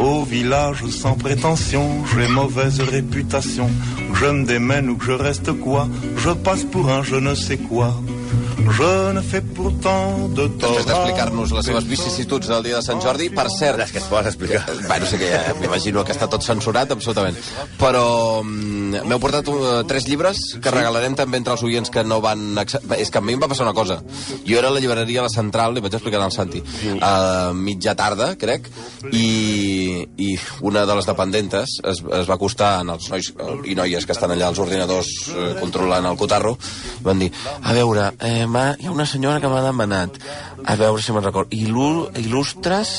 Au village sans prétention, j'ai mauvaise réputation. Que je me démène ou que je reste quoi, je passe pour un je ne sais quoi. Je ne fais pourtant de tort. Després d'explicar-nos les seves vicissituds del dia de Sant Jordi, per cert... És que es poden explicar. Bueno, sé que ja m'imagino que està tot censurat, absolutament. Però mm, m'heu portat uh, tres llibres que regalarem també entre els oients que no van... És que a mi em va passar una cosa. Jo era a la llibreria La Central, li vaig explicar al Santi, a mitja tarda, crec, i, i una de les dependentes es, es va acostar en els nois eh, i noies que estan allà als ordinadors eh, controlant el cotarro, i van dir, a veure, eh, ma, hi ha una senyora que m'ha demanat, a veure si me'n record, il·lu, il·lustres,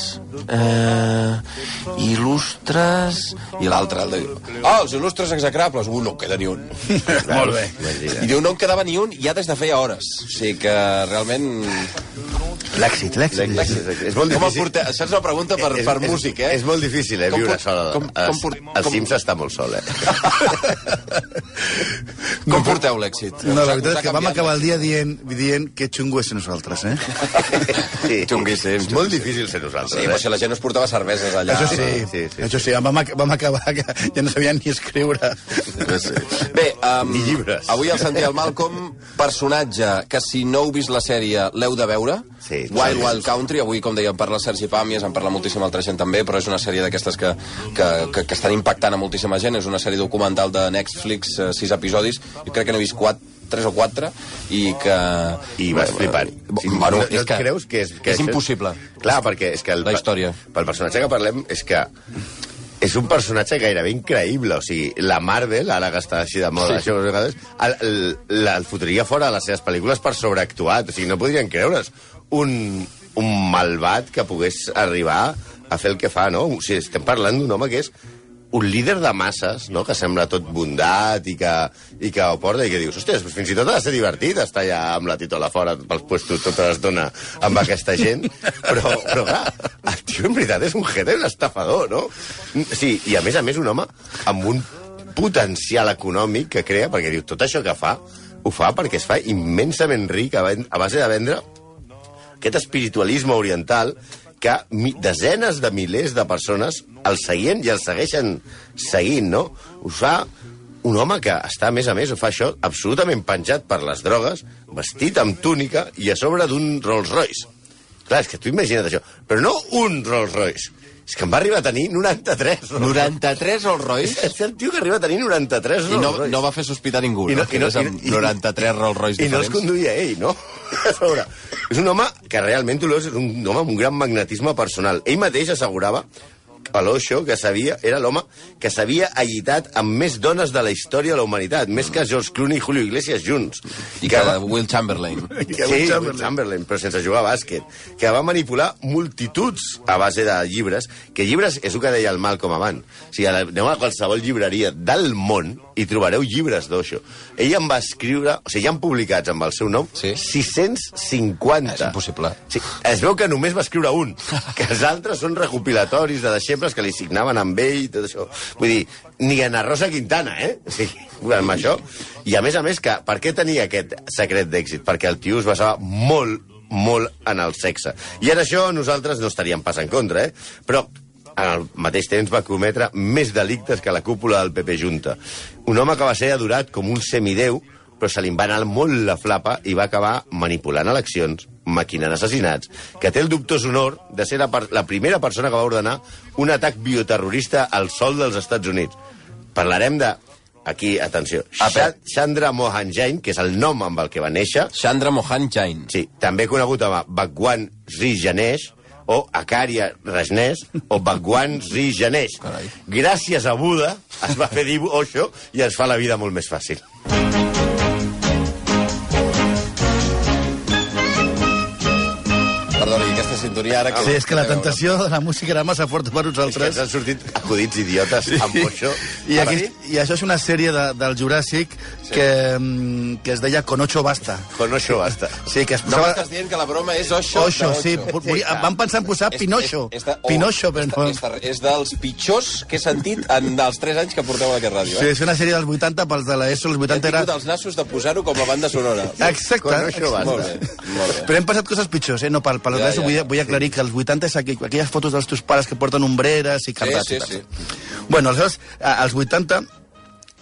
eh, il·lustres... I l'altre, el de... Ah, els il·lustres execrables! Uh, no en queda ni un. Molt bé. I diu, no en quedava ni un ja des de feia hores. O sigui que realment... L'èxit, l'èxit. És molt Com el difícil. Això és una pregunta per, per és, músic, eh? És molt difícil, eh, Com viure pot- sol. com- com el, port- el com- Sims està molt sol, eh? Com porteu l'èxit? No, la veritat és que vam acabar el dia dient, dient que xungo és ser nosaltres, eh? sí. Xunguíssim, És molt difícil ser nosaltres, Sí, però si eh? la gent us portava cerveses allà. Això sí, sí, sí, sí. sí. això sí, vam, ac- vam acabar que ja no sabien ni escriure. Bé, um, Ni llibres. avui el Santi el Malcolm, personatge que si no heu vist la sèrie l'heu de veure, Sí, Wild sí. Wild Country, avui com dèiem parla Sergi Pàmies, en parla moltíssim el 300 també, però és una sèrie d'aquestes que, que, que, que estan impactant a moltíssima gent, és una sèrie documental de Netflix, eh, sis episodis, jo crec que n'he vist quatre, tres o quatre, i que... I vas flipant. Sí, Sí, bueno, no, és no que, creus que és... Que és impossible. Clar, perquè és que... El, La història. Pel personatge que parlem és que és un personatge gairebé increïble. O sigui, la Marvel, ara que està així de moda, Sí. això, vegades, el, el, la- el fotria fora de les seves pel·lícules per sobreactuat. O sigui, no podrien creure's un, un malvat que pogués arribar a fer el que fa, no? O sigui, estem parlant d'un home que és un líder de masses, no?, que sembla tot bondat i que, i que ho porta i que dius, hòstia, doncs fins i tot ha de ser divertit estar allà amb la titola fora pels puestos tota l'estona amb aquesta gent, però, però clar, el tio en veritat és un jete, un estafador, no? Sí, i a més a més un home amb un potencial econòmic que crea, perquè diu, tot això que fa, ho fa perquè es fa immensament ric a base de vendre aquest espiritualisme oriental que mi, desenes de milers de persones el seguien i el segueixen seguint, no? Ho fa un home que està, a més a més, ho fa això absolutament penjat per les drogues, vestit amb túnica i a sobre d'un Rolls Royce. Clar, és que tu imagina't això. Però no un Rolls Royce. És que em va arribar a tenir 93 Rolls 93 Rolls Royce? És el tio que arriba a tenir 93 I Rolls no, Royce. no va fer sospitar ningú, I no? no- Que i no- és amb i- i- 93 Rolls Royce I no els diferents. conduïa ell, no? A sobre, és un home que realment veus, és un home amb un gran magnetisme personal. Ell mateix assegurava a l'Osho que sabia, era l'home que s'havia allitat amb més dones de la història de la humanitat, més que George Clooney i Julio Iglesias junts. I que Will Chamberlain. Sí, Will Chamberlain. però sense jugar a bàsquet. Que va manipular multituds a base de llibres, que llibres és el que deia el Malcolm abans. O sigui, aneu a qualsevol llibreria del món i trobareu llibres d'Osho. Ell en va escriure, o sigui, ja han publicats amb el seu nom, Sí. 650. És impossible. Sí, es veu que només va escriure un, que els altres són recopilatoris de deixebles que li signaven amb ell i tot això. Vull dir, ni Ana Rosa Quintana, eh? Sí, amb això. I a més a més, que, per què tenia aquest secret d'èxit? Perquè el tio es basava molt, molt en el sexe. I en això nosaltres no estaríem pas en contra, eh? Però en el mateix temps va cometre més delictes que la cúpula del PP Junta. Un home que va ser adorat com un semideu, però se li va anar molt la flapa i va acabar manipulant eleccions, maquinant assassinats, que té el dubtós honor de ser la, per la primera persona que va ordenar un atac bioterrorista al sol dels Estats Units. Parlarem de, aquí, atenció, Apa. Sha- Chandra Mohan Jain, que és el nom amb el que va néixer, Chandra Mohan Jain. sí, també conegut com a Bhagwan Sri o Acaria Resnés, o Bhagwan Ganesh. Carai. Gràcies a Buda es va fer dir Osho i ens fa la vida molt més fàcil. Aquesta sintonia ara... Que Sí, és que la tentació de la música era massa forta per És que nosaltres. ens han sortit acudits idiotes amb Osho. I, aquí, I això és una sèrie de, del Juràssic que, mm, que es deia Con ocho basta. Con Osho basta. Sí, que es No posava... m'estàs dient que la broma és Osho? Oixo, de sí. Ocho. Volia, van pensar en posar És- Pinocho. és- és de- oh, Pinocho, però és, no... de- és, és dels pitjors que he sentit en els 3 anys que porteu a aquest ràdio. Sí, Eh? és una sèrie dels 80, pels de l'ESO, els Hem 80 era... tingut els nassos de posar-ho com a banda sonora. Exacte. Con Osho basta. Molt bé, molt bé. Però hem passat coses pitjors, eh? No pel per Ja, ja, vull, vull aclarir que els 80 és aqu aquelles fotos dels teus pares que porten ombreres i cardats. sí, i tal. sí. Bueno, aleshores, als 80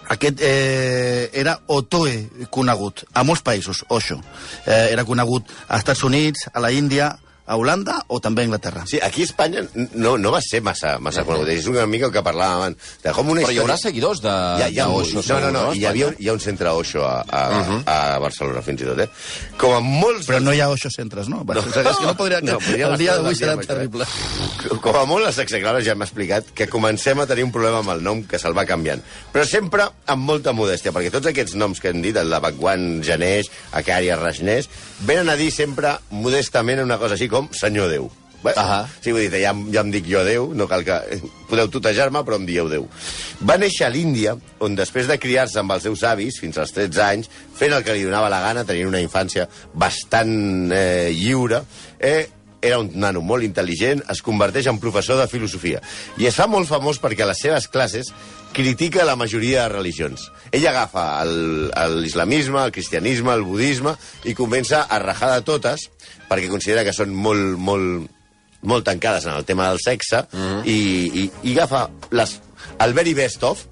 aquest eh, era Otoe conegut a molts països, Osho. Eh, era conegut als Estats Units, a la Índia, a Holanda o també a Anglaterra. Sí, aquí a Espanya no, no va ser massa, massa conegut. És una mica el que parlàvem abans. De com una Però hi haurà història- seguidors de, Hi ha, hi ha, de Osho, no, no, no, hi, havia, hi ha un centre Osho a, a, a Barcelona, fins i tot, eh? Com a molts... Però no hi ha Osho centres, no? no. És que no podria... No, podríem el dia d'avui serà terrible. Com a molt, els execrables ja hem explicat que comencem a tenir un problema amb el nom que se'l va canviant. Però sempre amb molta modèstia, perquè tots aquests noms que hem dit, el de Bhagwan Janeix, Acària Rajneix, venen a dir sempre modestament una cosa així com Senyor Déu. Bé, Ahà. Sí, vull dir, ja, ja em dic jo Déu, no cal que... Podeu tutejar-me, però em dieu Déu. Va néixer a l'Índia, on després de criar-se amb els seus avis, fins als 13 anys, fent el que li donava la gana, tenint una infància bastant eh, lliure, eh, era un nano molt intel·ligent, es converteix en professor de filosofia. I es fa molt famós perquè a les seves classes critica la majoria de religions. Ell agafa el- el- l'islamisme, el cristianisme, el budisme, i comença a rajar de totes, perquè considera que són molt, molt, molt tancades en el tema del sexe Mhm. i, i, i agafa les, el very best of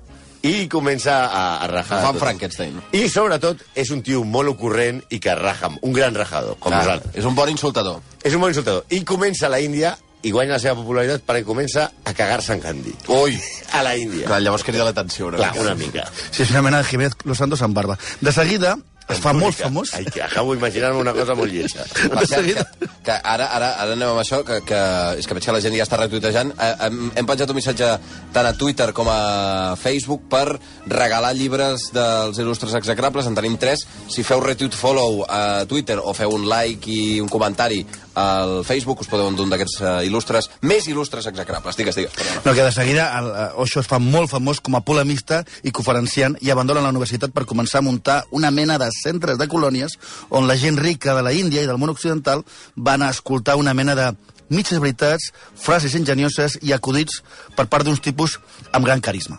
i comença a, a rajar. Fan. Frankenstein. I, sobretot, és un tio molt ocurrent i que raja, un gran rajador, com Clar, nosaltres. és un bon insultador. És un bon insultador. I comença a la Índia i guanya la seva popularitat perquè comença a cagar-se en Gandhi. Ui! A la Índia. Clar, llavors crida l'atenció. una Clar, mica. una mica. Sí, és una mena de Jiménez Los Santos amb barba. De seguida, es fa molt famós. Ai, que acabo d'imaginar-me una cosa molt lletja. Cert, que, que ara, ara, ara anem amb això, que, que és que veig que la gent ja està retuitejant. Eh, hem, hem penjat un missatge tant a Twitter com a Facebook per regalar llibres dels il·lustres execrables. En tenim tres. Si feu retweet follow a Twitter o feu un like i un comentari al Facebook, us podeu endur d'aquests uh, il·lustres, més il·lustres execrables. Digues, digues. No, que de seguida el, eh, Osho es fa molt famós com a polemista i conferenciant i abandona la universitat per començar a muntar una mena de centres de colònies on la gent rica de la Índia i del món occidental van a escoltar una mena de mitges veritats, frases ingenioses i acudits per part d'uns tipus amb gran carisma.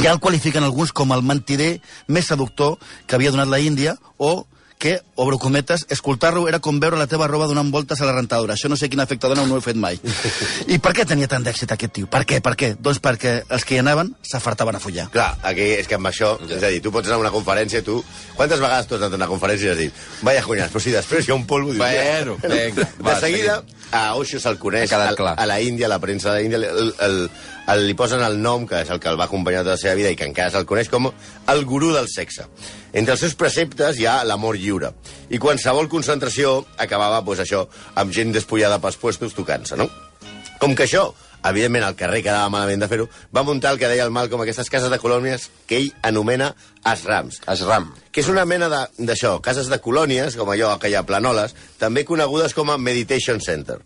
Ja el qualifiquen alguns com el mentider més seductor que havia donat la Índia o que, obro cometes, escoltar-lo era com veure la teva roba donant voltes a la rentadora. Això no sé quin efecte dona, no ho he fet mai. I per què tenia tant d'èxit aquest tio? Per què? Per què? Doncs perquè els que hi anaven s'afartaven a follar. Clar, aquí és que amb això, ja. és a dir, tu pots anar a una conferència, tu... Quantes vegades tu has anat a una conferència i has dit, vaya cunyats, però si després hi ha un polvo... dius, Bueno, "Ja". vinga, De va, seguida, a Osho se'l coneix, a, clar. a la Índia, a la premsa de l'Índia, el, el, el, li posen el nom, que és el que el va acompanyar tota la seva vida i que encara se'l coneix com el gurú del sexe. Entre els seus preceptes hi ha l'amor lliure. I qualsevol concentració acabava, pues, això, amb gent despullada pels puestos tocant-se, no? Com que això, evidentment, al carrer quedava malament de fer-ho, va muntar el que deia el mal com aquestes cases de colònies que ell anomena asrams. Ashram. Que és una mena d'això, cases de colònies, com allò que hi ha planoles, també conegudes com a Meditation Center.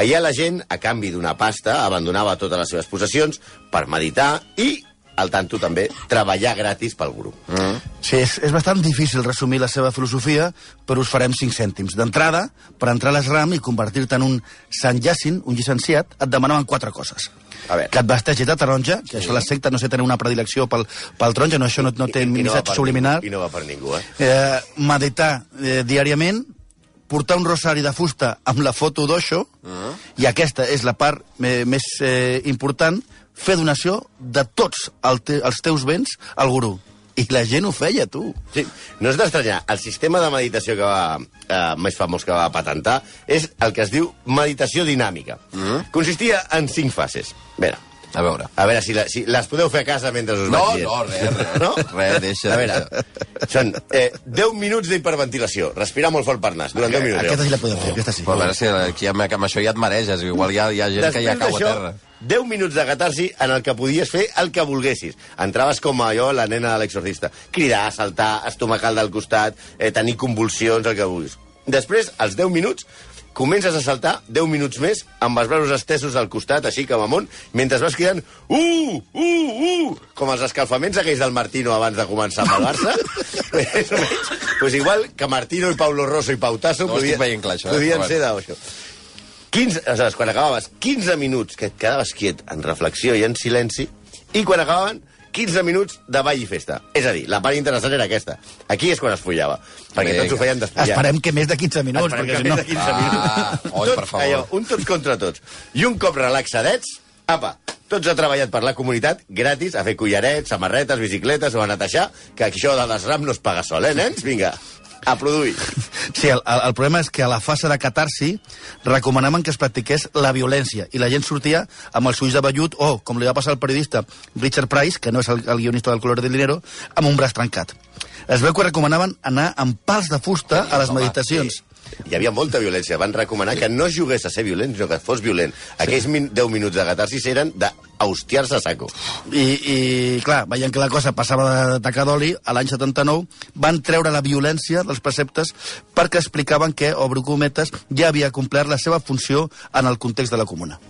Allà la gent, a canvi d'una pasta, abandonava totes les seves possessions per meditar i, al tanto també, treballar gratis pel grup. Mm. Sí, és, és bastant difícil resumir la seva filosofia, però us farem 5 cèntims. D'entrada, per entrar a l'ESRAM i convertir-te en un Sant Jacint, un llicenciat, et demanaven quatre coses. A veure. Que et vestegi de taronja, que això la secta no sé tenir una predilecció pel, pel taronja, no, això no, no té I- missatge per subliminal. ningú, I no va per ningú, eh? eh, meditar eh, diàriament, portar un rosari de fusta amb la foto d'Osho, Ah. i aquesta és la part eh, més eh, important, fer donació de tots el te els teus béns al gurú. I la gent ho feia, tu. Sí, no és d'estranyar. El sistema de meditació que va, eh, més famós que va patentar és el que es diu meditació dinàmica. Mm. Consistia en cinc fases. A veure, A veure. a veure si, la, si les podeu fer a casa mentre us No, vaig no, res, res. No? Res, deixa, A veure, deixa. són eh, 10 minuts d'hiperventilació. Respirar molt fort per nas, durant 10 minuts. Aquesta sí la podem fer, aquesta sí. Però a veure si aquí amb, amb això ja et mareges. Igual hi ha, hi ha gent que ja cau a terra. 10 minuts de catarsi en el que podies fer el que volguessis. Entraves com allò, la nena de l'exorcista. Cridar, saltar, estomacar el del costat, eh, tenir convulsions, el que vulguis. Després, als 10 minuts, comences a saltar 10 minuts més amb els braços estesos al costat, així com amunt, mentre vas cridant uh, uh, uh, com els escalfaments aquells del Martino abans de començar amb el Barça. Més o menys. Pues igual que Martino i Paulo Rosso i Pautasso No veient clar, això, eh? podien Però ser d'això. 15, aleshores, quan acabaves 15 minuts que et quedaves quiet en reflexió i en silenci, i quan acabaven 15 minuts de ball i festa. És a dir, la part interessant era aquesta. Aquí és quan es follava. Perquè Vinga. tots ho feien despullar. Esperem que més de 15 minuts, Esperem perquè que si no... més de 15 Ah, minuts. oi, Tot, per favor. Allò, un tots contra tots. I un cop relaxadets, apa, tots ha treballat per la comunitat, gratis, a fer collarets, samarretes, bicicletes o a netejar, que això de desram no es paga sol, eh, nens? Vinga, a produir. Sí, el, el, el problema és que a la fase de catarsi recomanaven que es practiqués la violència i la gent sortia amb els ulls de vellut o, com li va passar al periodista Richard Price, que no és el, el guionista del Color del Dinero, amb un braç trencat. Es veu que recomanaven anar amb pals de fusta a les meditacions. Hi havia molta violència. Van recomanar que no jugués a ser violent, sinó que fos violent. Aquells min 10 minuts de catarsis eren d'hostiar-se a saco. I, I, clar, veient que la cosa passava de tacar d'oli, a l'any 79 van treure la violència dels preceptes perquè explicaven que, obro cometes, ja havia complert la seva funció en el context de la comuna.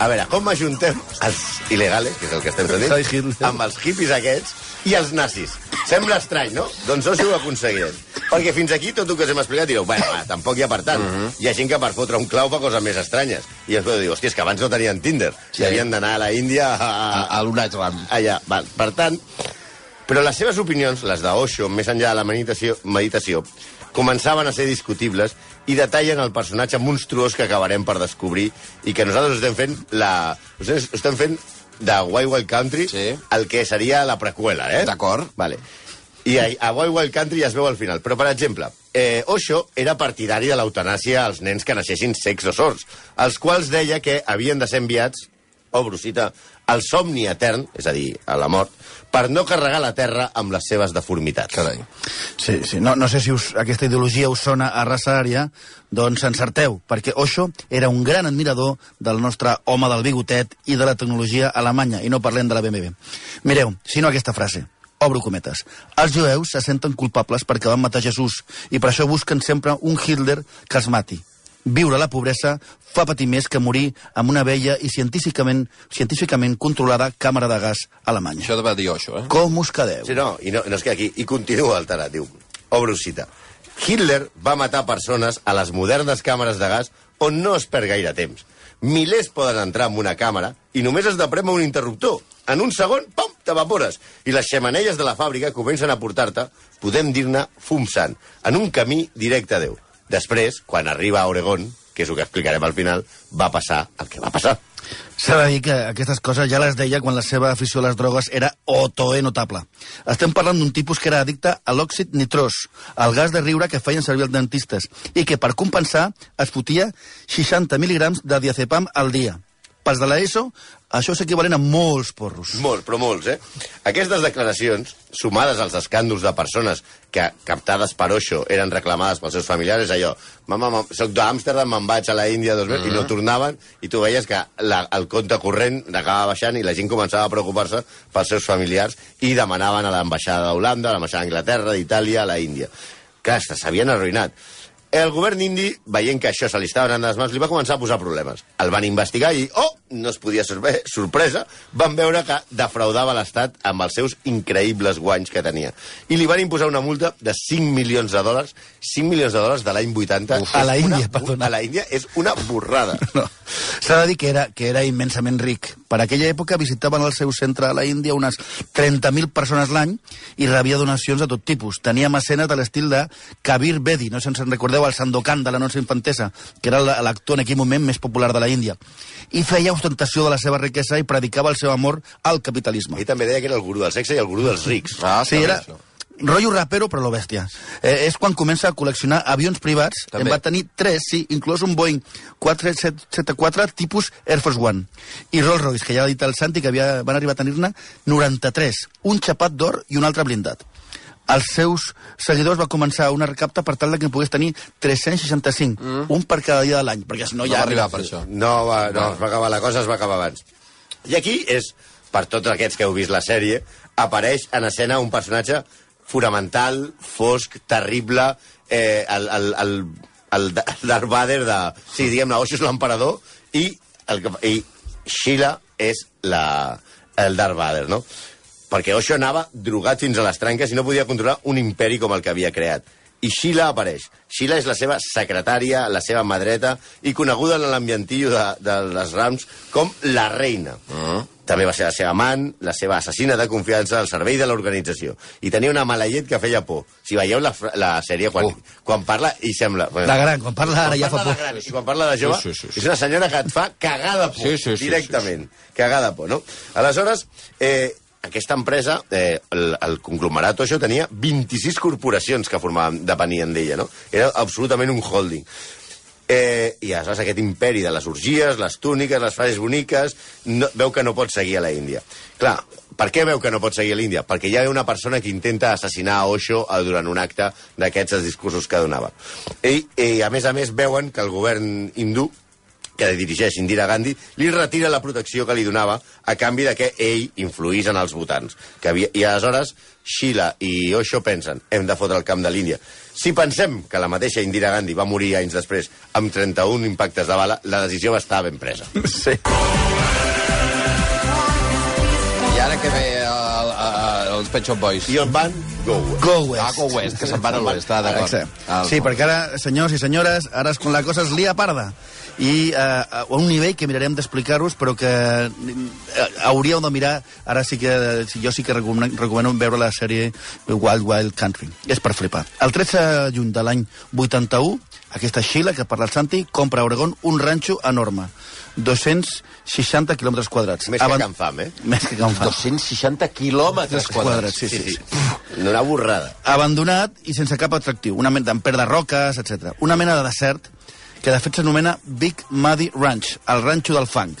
A veure, com ajuntem els il·legales, que és el que estem fent, amb els hippies aquests i els nazis? Sembla estrany, no? Doncs això ho aconseguirem. Perquè fins aquí tot el que us hem explicat direu, bueno, va, tampoc hi ha per tant. Hi ha gent que per fotre un clau fa coses més estranyes. I es dir, hòstia, és que abans no tenien Tinder. Sí. I havien d'anar a la Índia a... A, a l'Unajram. allà. Val. Per tant, però les seves opinions, les d'Osho, més enllà de la meditació, meditació, començaven a ser discutibles i detallen el personatge monstruós que acabarem per descobrir i que nosaltres estem fent la... Nosaltres estem fent de Wild Wild Country Sí. el que seria la preqüela, eh? D'acord. Vale. I a, a Wild Wild Country ja es veu al final. Però, per exemple, eh, Osho era partidari de l'eutanàsia als nens que naixessin secs o sords, els quals deia que havien de ser enviats, obro cita, al somni etern, és a dir, a la mort, per no carregar la terra amb les seves deformitats. Carai. Sí, sí. No, no sé si us, aquesta ideologia us sona a raça ària, doncs encerteu, perquè Osho era un gran admirador del nostre home del bigotet i de la tecnologia alemanya, i no parlem de la BMW. Mireu, si no aquesta frase, obro cometes. Els jueus se senten culpables perquè van matar Jesús i per això busquen sempre un Hitler que els mati. Viure la pobresa fa patir més que morir amb una vella i científicament, científicament controlada càmera de gas alemanya. Això va dir això, eh? Com us quedeu? Sí, no, i no, no es queda aquí. I continua alterat, diu. Obro cita. Hitler va matar persones a les modernes càmeres de gas on no es perd gaire temps. Milers poden entrar en una càmera i només has de prémer un interruptor. En un segon, pom, t'evapores. I les xemeneies de la fàbrica comencen a portar-te, podem dir-ne, fum sant, en un camí directe a Déu. Després, quan arriba a Oregon, que és el que explicarem al final, va passar el que va passar. S'ha de dir que aquestes coses ja les deia quan la seva afició a les drogues era otoe notable. Estem parlant d'un tipus que era addicte a l'òxid nitrós, el gas de riure que feien servir els dentistes, i que per compensar es fotia 60 mil·lígrams de diazepam al dia. Pels de l'ESO, això és equivalent a molts porros. Molts, però molts, eh? Aquestes declaracions, sumades als escàndols de persones que, captades per Osho, eren reclamades pels seus familiars, allò, mama, mama soc d'Amsterdam, me'n vaig a la Índia dos mesos, mm -hmm. i no tornaven, i tu veies que la, el compte corrent acabava baixant i la gent començava a preocupar-se pels seus familiars i demanaven a l'ambaixada d'Holanda, a l'ambaixada d'Anglaterra, d'Itàlia, a la Índia. Clar, s'havien arruïnat. El govern indi, veient que això se li estava anant a les mans, li va començar a posar problemes. El van investigar i, oh, no es podia bé, sorpresa, van veure que defraudava l'Estat amb els seus increïbles guanys que tenia. I li van imposar una multa de 5 milions de dòlars, 5 milions de dòlars de l'any 80. Uf, a la Índia, perdona. A la Índia és una borrada. No. S'ha de dir que era, que era immensament ric. Per aquella època visitaven el seu centre a la Índia unes 30.000 persones l'any i rebia donacions de tot tipus. Tenia mecenes de l'estil de Kabir Bedi, no sé si en recordeu, el Sandokan de la nostra infantesa, que era la- l'actor en aquell moment més popular de la Índia. I feia ostentació de la seva riquesa i predicava el seu amor al capitalisme. Ell també deia que era el gurú del sexe i el gurú dels rics. Ah, Sí, era això. rotllo rapero, però lo bèstia. Eh, és quan comença a col·leccionar avions privats. També. En va tenir tres, sí, inclús un Boeing 4774 tipus Air Force One. I Rolls Royce, que ja ha dit el Santi, que havia, van arribar a tenir-ne 93. Un xapat d'or i un altre blindat. Els seus seguidors va començar una recapta per tal que en pogués tenir 365, mm. un per cada dia de l'any, perquè si no No ja... va arribar per això. No, va, no, es va acabar la cosa, es va acabar abans. I aquí és, per tots aquests que heu vist la sèrie, apareix en escena un personatge fonamental, fosc, terrible, eh, el, el, el, el Darth Vader de... Sí, diguem-ne, Osho és l'emperador i, el, i Sheila és la, el Darth Vader, no? Perquè Osho anava drogat fins a les tranques i no podia controlar un imperi com el que havia creat. i Sheila apareix. Sheila és la seva secretària, la seva mà dreta, i coneguda en l'ambientillo de, de les Rams com la reina. Mm. També va ser la seva amant, la seva assassina de confiança al servei de l'organització. I tenia una mala llet que feia por. Si veieu la, la sèrie, quan, Uh. quan parla, i sembla... La gran, quan parla ara Quan ja fa parla de por. gran i quan parla de jove, Sí, sí, sí, sí. és una senyora que et fa cagar de por, Sí, sí, sí, directament. Cagar de por, no? Aleshores, eh, aquesta empresa, eh, el, el conglomerat això tenia 26 corporacions que formaven, depenien d'ella, no? Era absolutament un holding. Eh, I aleshores aquest imperi de les orgies, les túniques, les frases boniques, no, veu que no pot seguir a la Índia. Clar, per què veu que no pot seguir a l'Índia? Perquè hi ha una persona que intenta assassinar a Osho eh, durant un acte d'aquests discursos que donava. I, I, a més a més, veuen que el govern hindú que dirigeix Indira Gandhi, li retira la protecció que li donava a canvi de que ell influís en els votants. Que havia... I aleshores Sheila i Osho pensen hem de fotre el camp de l'Índia. Si pensem que la mateixa Indira Gandhi va morir anys després amb 31 impactes de bala, la decisió va estar ben presa. Sí. I ara que ve el, el, els Pet Shop Boys? I on van? Go West. Go West. Ah, Go West, que se'n van a l'oest, ah, d'acord. Ah, Sí, perquè ara, senyors i senyores, ara és quan la cosa es lia parda. I eh, a un nivell que mirarem d'explicar-vos, però que eh, hauríeu de mirar, ara sí que sí, jo sí que recomano, recomano veure la sèrie Wild Wild Country. És per flipar. El 13 de juny de l'any 81, aquesta Sheila, que parla el Santi, compra a Oregon un ranxo enorme. 260 quilòmetres quadrats. Més que Aban- Can Fam, eh? Més que Can Fam. 260 quilòmetres quadrats. sí, sí. sí. Una borrada. abandonat i sense cap atractiu, una mena d'emper de roques, etc. Una mena de desert que de fet s'anomena Big Muddy Ranch, el ranxo del fang,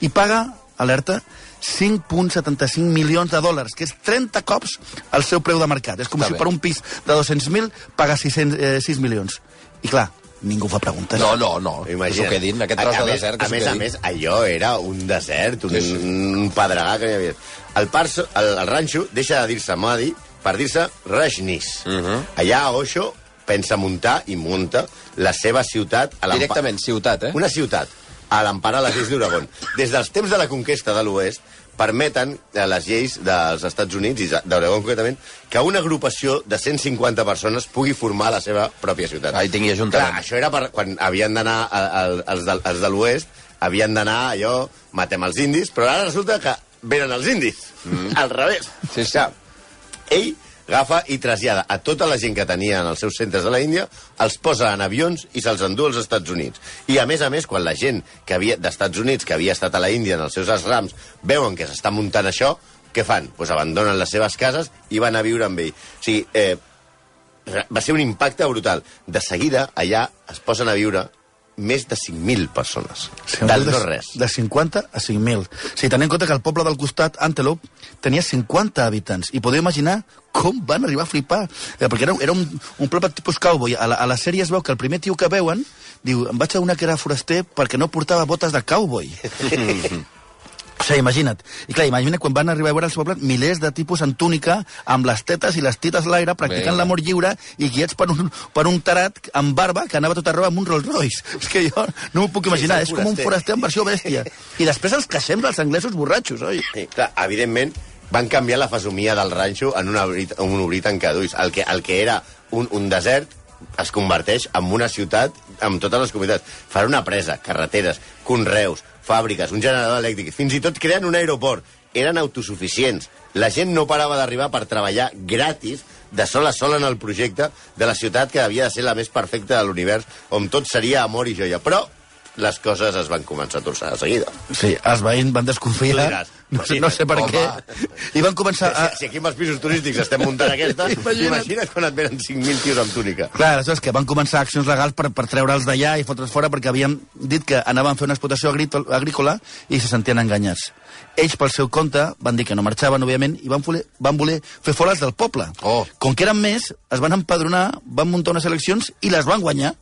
i paga, alerta, 5,75 milions de dòlars, que és 30 cops el seu preu de mercat. És com Està si bé. per un pis de 200.000 paga 600, eh, 6 milions. I clar, ningú fa preguntes. No, no, no. Que Imagina't. s'ho quedin, aquest A- tros a de més- desert, que A més a més, allò era un desert, un, Sí, sí. un pedregar que hi havia. El, parso, el, el ranxo deixa de dir-se Madi per dir-se Rajnis. Uh Mhm. -huh. Allà Osho pensa muntar i munta la seva ciutat... A Directament, ciutat, eh? Una ciutat a l'empara les lleis d'Oregon. Des dels temps de la conquesta de l'Oest, permeten a les lleis dels Estats Units, i d'Oregon concretament, que una agrupació de 150 persones pugui formar la seva pròpia ciutat. Ah, i tingui ajuntament. Clar, això era per, quan havien d'anar a- els, de, els de l'Oest, havien d'anar allò, matem els indis, però ara resulta que venen els indis. Mm. Al revés. Sí, sí. Clar, ell agafa i trasllada a tota la gent que tenia en els seus centres de la Índia, els posa en avions i se'ls endú als Estats Units. I a més a més, quan la gent que havia d'Estats Units, que havia estat a la Índia en els seus asrams, veuen que s'està muntant això, què fan? Pues abandonen les seves cases i van a viure amb ell. O sigui, eh, va ser un impacte brutal. De seguida, allà es posen a viure més de 5.000 persones. Sí, del de, no res. De 50 a 5.000. Si tenint en compte que el poble del costat, Antelope, tenia 50 habitants. I podeu imaginar com van arribar a flipar. Eh, perquè era, era un, un poble tipus cowboy. A la, a la sèrie es veu que el primer tio que veuen diu, em vaig a una que era foraster perquè no portava botes de cowboy. O sigui, imagina't. I clar, imagina't quan van arribar a veure al seu poble milers de tipus en túnica, amb les tetes i les tites a l'aire, practicant l'amor lliure i guiats per un, per un tarat amb barba que anava tot arreu amb un Rolls Royce. És que jo no m'ho puc imaginar. és és un com un foraster. en versió bèstia. I després els queixem dels anglesos borratxos, oi? Sí, clar, evidentment, van canviar la fesomia del ranxo en un obrit, un obrit en cadulls. El que, el que era un, un desert es converteix en una ciutat amb totes les comunitats. Fan una presa, carreteres, conreus, fàbriques, un generador elèctric, fins i tot creen un aeroport. Eren autosuficients. La gent no parava d'arribar per treballar gratis de sol a sol en el projecte de la ciutat que havia de ser la més perfecta de l'univers, on tot seria amor i joia. Però les coses es van començar a torçar de seguida. Sí, els veïns van desconfiar. No sé, no sé per home. què. I van començar a... Si, si aquí amb els pisos turístics estem muntant aquesta, Imagina't. imagina't quan et venen 5.000 tios amb túnica. Clar, aleshores que van començar accions legals per, per treure'ls d'allà i fotre'ls fora perquè havien dit que anaven a fer una explotació agrícola i se sentien enganyats. Ells, pel seu compte, van dir que no marxaven, òbviament, i van voler, van voler fer fora els del poble. Oh. Com que eren més, es van empadronar, van muntar unes eleccions i les van guanyar.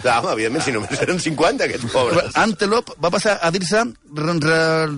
Clar, home, evidentment, si només eren 50, aquests pobres. Antelope va passar a dir-se R-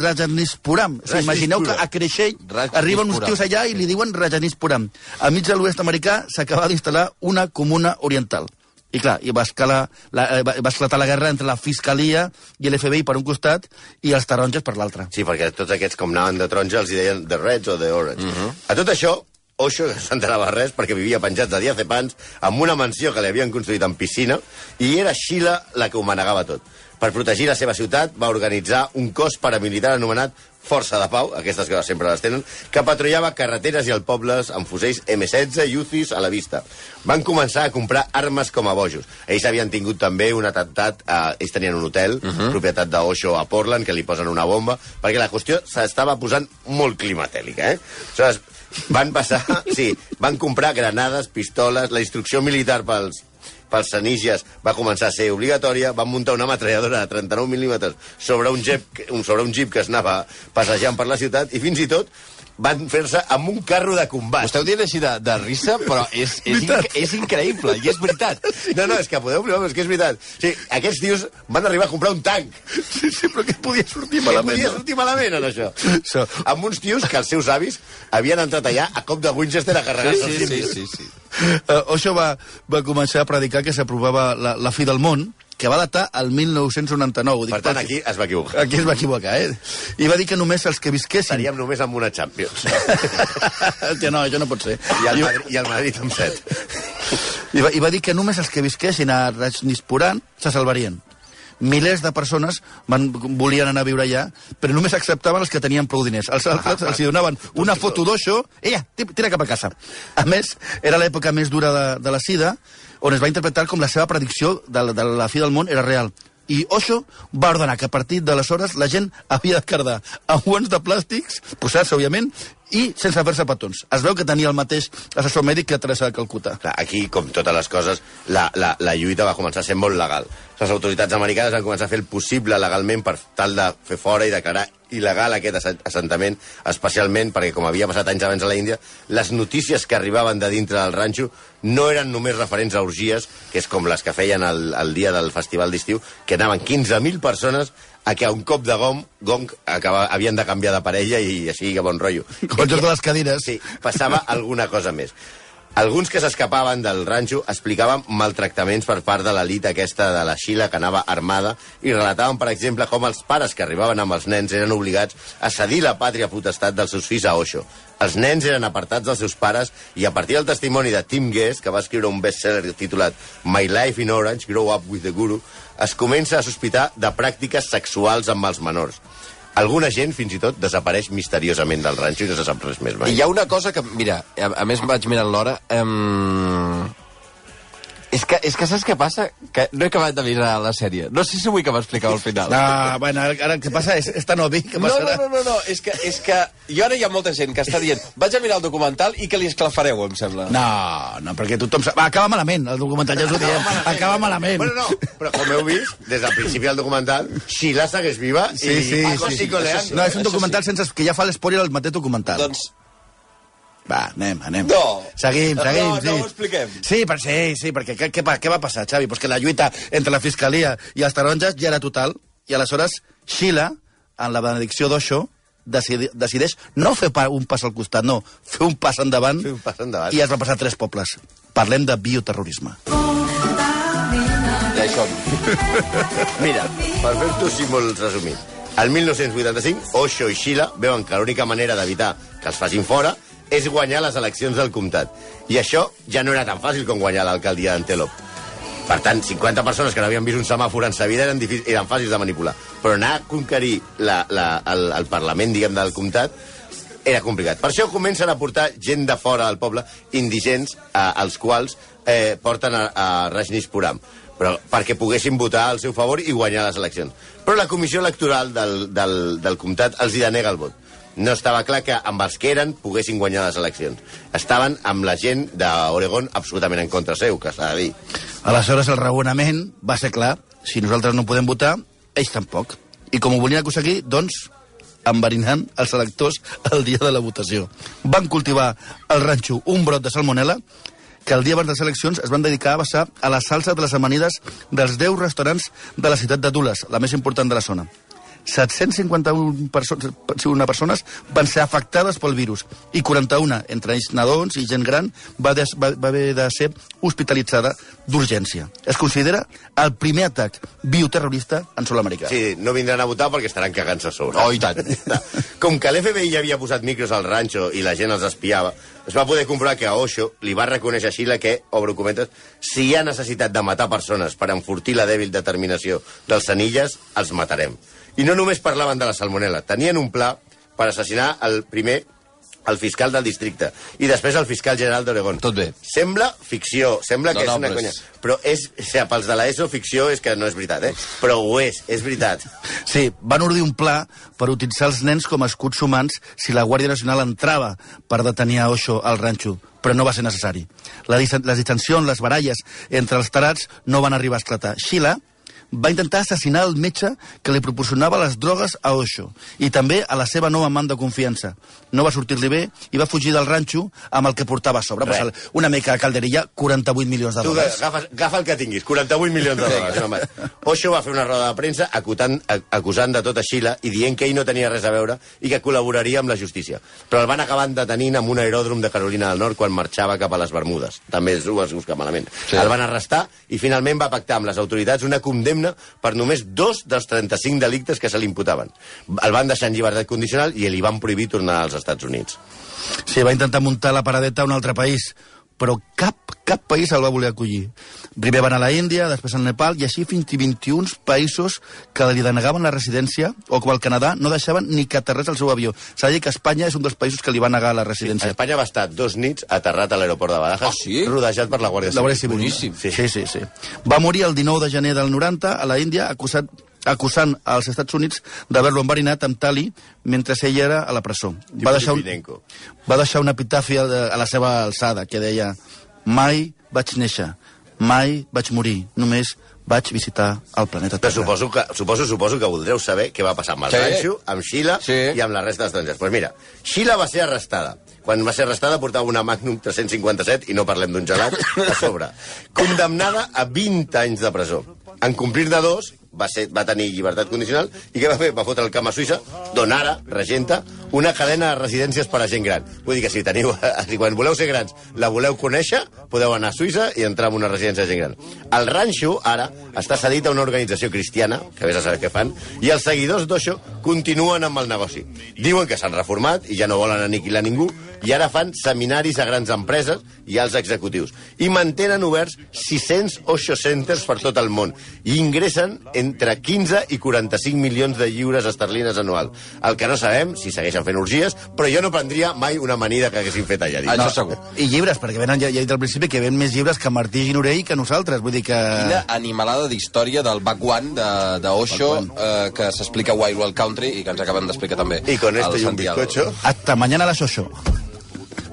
Sigui, imagineu que a Creixell arriben uns tios allà i li diuen Rajanispuram. A mig de l'oest americà s'acaba d'instal·lar una comuna oriental. I clar, i va, escalar, la, eh, va, esclatar la guerra entre la Fiscalia i l'FBI per un costat i els taronges per l'altre. Sí, perquè tots aquests, com anaven de taronja, els hi deien the Reds o the Orange. Uh Mhm. -huh. A tot això, Osho, no s'enterava res, perquè vivia penjat de diazepans, amb una mansió que li havien construït en piscina, i era Sheila la que ho manegava tot. Per protegir la seva ciutat, va organitzar un cos paramilitar anomenat Força de Pau, aquestes que sempre les tenen, que patrullava carreteres i el pobles amb fusells M16 i UCIs a la vista. Van començar a comprar armes com a bojos. Ells havien tingut també un atemptat, eh, ells tenien un hotel, uh -huh. propietat d'Osho a Portland, que li posen una bomba, perquè la qüestió s'estava posant molt climatèlica, eh? Aleshores, van passar, sí, van comprar granades, pistoles, la instrucció militar pels, pels senígies va començar a ser obligatòria, van muntar una metralladora de 39 mil·límetres sobre un jeep, sobre un jeep que es anava passejant per la ciutat i fins i tot van fer-se amb un carro de combat. Ho esteu dient així de, de risa, però és, és, inc és increïble, i és veritat. No, no, és que podeu però és que és veritat. O sigui, aquests tios van arribar a comprar un tanc. Sí, sí, però què podia sortir Què malament? podia no? sortir malament, en això? Això. Amb uns tios que els seus avis havien entrat allà a cop de Winchester a carregar-se Sí, sí, símbols. sí, sí. Uh, Osho va, va començar a predicar que s'aprovava la, la fi del món, que va datar el 1999. Dic, Per tant, aquí es va equivocar. Aquí es va equivocar, eh? I va dir que només els que visquessin... Estaríem només amb una Champions. Hòstia, no, això no pot ser. I el, Madrid, i el Madrid amb set. I va, I va dir que només els que visquessin a Rajnispuran se salvarien. Milers de persones van, volien anar a viure allà, però només acceptaven els que tenien prou diners. Els altres els hi donaven una foto d'Oixo, ella, ti- tira cap a casa. A més, era l'època més dura de, de la sida, on es va interpretar com la seva predicció de, la- de la fi del món era real. I Osho va ordenar que a partir d'aleshores la gent havia de cardar amb guants de plàstics, posats, òbviament, i sense fer-se petons. Es veu que tenia el mateix assessor mèdic que Teresa de Calcuta. Clar, aquí, com totes les coses, la, la, la lluita va començar ser molt legal. Les autoritats americanes van començar a fer el possible legalment per tal de fer fora i declarar il·legal aquest assentament, especialment perquè, com havia passat anys abans a la Índia, les notícies que arribaven de dintre del ranxo no eren només referents a orgies, que és com les que feien el, el dia del festival d'estiu, que anaven 15.000 persones a que a un cop de gong, gong acaba, havien de canviar de parella i així que bon rotllo. Com el joc de les cadires. Sí, passava alguna cosa més. Alguns que s'escapaven del ranxo explicaven maltractaments per part de l'elit aquesta de la Xila que anava armada i relataven, per exemple, com els pares que arribaven amb els nens eren obligats a cedir la pàtria potestat dels seus fills a Osho. Els nens eren apartats dels seus pares i a partir del testimoni de Tim Guest, que va escriure un bestseller titulat My Life in Orange, Grow Up with the Guru, es comença a sospitar de pràctiques sexuals amb els menors. Alguna gent, fins i tot, desapareix misteriosament del ranxo i no se sap res més mai. Hi ha una cosa que, mira, a, a més vaig mirant l'hora, um, és, que, és que saps què passa? Que no he acabat de mirar la sèrie. No sé si vull que m'expliqueu al final. Ah, bueno, ara, ara què passa? És, és tan obvi que No, passarà. no, no, no, no, és que, és que jo ara hi ha molta gent que està dient vaig a mirar el documental i que li esclafareu, em sembla. No, no, perquè tothom... sa- Va, acaba malament, el documental, ja us ho diem. Acaba malament. Bueno, no, però com heu vist, des del principi del documental, Sheila segueix viva Sí, i, sí, sí, sí. i coleando. No, és un documental sense... que ja fa l'espoiler al mateix documental. Doncs, Va, anem, anem. No. Seguim, No, seguim, no sí. ho expliquem. Sí, per, sí, sí, perquè què, què, què va passar, Xavi? Pues que la lluita entre la Fiscalia i els taronges ja era total, i aleshores Xila, en la benedicció d'Oixo, decideix no fer pa, un pas al costat, no, fer un pas endavant, Fer un pas endavant. i es va passar a tres pobles. Parlem de bioterrorisme. ja hi som. Mira, per fer-t'ho així molt resumit. El 1985, Osho i Sheila veuen que l'única manera d'evitar que els facin fora és guanyar les eleccions del comtat. I això ja no era tan fàcil com guanyar l'alcaldia d'Antelope. Per tant, 50 persones que no havien vist un semàfor en sa vida eren, difícils, eren fàcils de manipular. Però anar a conquerir la, la, el, el Parlament, diguem, del comtat era complicat. Per això comencen a portar gent de fora del poble, indigents, eh, els quals eh, porten a, a Rajneeshpuram però perquè poguessin votar al seu favor i guanyar les eleccions. Però la comissió electoral del, del, del comtat els hi denega el vot. No estava clar que amb els que eren poguessin guanyar les eleccions. Estaven amb la gent d'Oregon absolutament en contra seu, que s'ha de dir. Aleshores, el raonament va ser clar. Si nosaltres no podem votar, ells tampoc. I com ho volien aconseguir, doncs, enverinant els electors el dia de la votació. Van cultivar al ranxo un brot de salmonella que el dia abans de les eleccions es van dedicar a vessar a la salsa de les amanides dels 10 restaurants de la ciutat de Dulas, la més important de la zona. 751 persones, una persones van ser afectades pel virus i 41, entre ells nadons i gent gran, va, des, va, va haver de ser hospitalitzada d'urgència. Es considera el primer atac bioterrorista en sol americà. Sí, no vindran a votar perquè estaran cagant-se a sobre. Oh, i tant. Com que l'FBI ja havia posat micros al ranxo i la gent els espiava, es va poder comprovar que a Osho li va reconèixer a Xile que, obro cometes, si hi ha necessitat de matar persones per enfortir la dèbil determinació dels senilles, els matarem. I no només parlaven de la salmonela, tenien un pla per assassinar el primer el fiscal del districte i després el fiscal general d'Oregon. Tot bé. Sembla ficció, sembla No, que no, és una però conya. és- Però és, o sigui, pels de l'ESO, ficció és que no és veritat, eh? Però ho és, és veritat. Sí, van ordir un pla per utilitzar els nens com a escuts humans si la Guàrdia Nacional entrava per detenir a Osho al ranxo, però no va ser necessari. Dis- les distensions, les baralles entre els tarats no van arribar a esclatar. Sheila va intentar assassinar el metge que li proporcionava les drogues a Osho i també a la seva nova amant de confiança. No va sortir-li bé i va fugir del ranxo amb el que portava a sobre. Pues, una mica de calderilla, 48 milions de Tu dòlars. agafa, agafa el que tinguis, 48 milions de dòlars. home. Osho va fer una roda de premsa acutant, acusant de tot a Xile i dient que ell no tenia res a veure i que col·laboraria amb la justícia. Però el van acabar detenint en un aeròdrom de Carolina del Nord quan marxava cap a les Bermudes. També es ho busca malament. Sí. El van arrestar i finalment va pactar amb les autoritats una condemna per només dos dels 35 delictes que se li imputaven. El van deixar en llibertat condicional i li van prohibir tornar als Estats Units. Sí, va intentar muntar la paradeta a un altre país, però cap, cap país el va voler acollir. Primer van a la Índia, després al Nepal, i així fins a 21 països que li denegaven la residència, o com el Canadà no deixaven ni que aterrés el seu avió. S'ha de dir que Espanya és un dels països que li va negar la residència. Espanya va estar dos nits aterrat a l'aeroport de Badajoz, Ah, sí? rodejat per la Guàrdia La Civil. Guàrdia Civil. Boníssim. Sí. sí, sí, sí. Va morir el 19 de gener del 90 a la Índia, acusat acusant als Estats Units d'haver-lo enverinat amb tali mentre ell era a la presó. Va deixar, un, va deixar una epitàfia de- a la seva alçada que deia mai vaig néixer, mai vaig morir, només vaig visitar el planeta Però Terra. suposo que, suposo, suposo que voldreu saber què va passar amb el Sí. Ranxo, amb Sheila Sí. i amb la resta d'estrangers. Doncs pues mira, Sheila va ser arrestada. Quan va ser arrestada portava una Magnum 357, i no parlem d'un gelat, a sobre. Condemnada a 20 anys de presó. En complir de dos, va, ser, va tenir llibertat condicional, i què va fer? Va fotre el camp a Suïssa, d'on ara regenta una cadena de residències per a gent gran. Vull dir que si teniu, si quan voleu ser grans la voleu conèixer, podeu anar a Suïssa i entrar en una residència de gent gran. El ranxo, ara, està cedit a una organització cristiana, que vés a saber què fan, i els seguidors d'Osho continuen amb el negoci. Diuen que s'han reformat i ja no volen aniquilar ningú, i ara fan seminaris a grans empreses i als executius. I mantenen oberts 600 Osho Centers per tot el món. I ingressen entre 15 i 45 milions de lliures esterlines anual. El que no sabem, si segueixen fent orgies, però jo no prendria mai una amanida que haguessin fet allà dins. Això segur. I llibres, perquè venen, ja, ja he dit al principi que ven més llibres que Martí Ginorell que nosaltres. Vull dir que... Quina animalada d'història del Back One de, de Osho eh, que s'explica a Wild Wild Country i que ens acaben d'explicar també. I con esto y un bizcocho... Hasta mañana a las 8.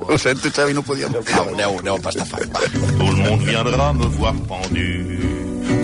Ho sento, Xavi, no podíem. Au, aneu, aneu a pastar fang, va. Tout le monde viendra me voir pendu,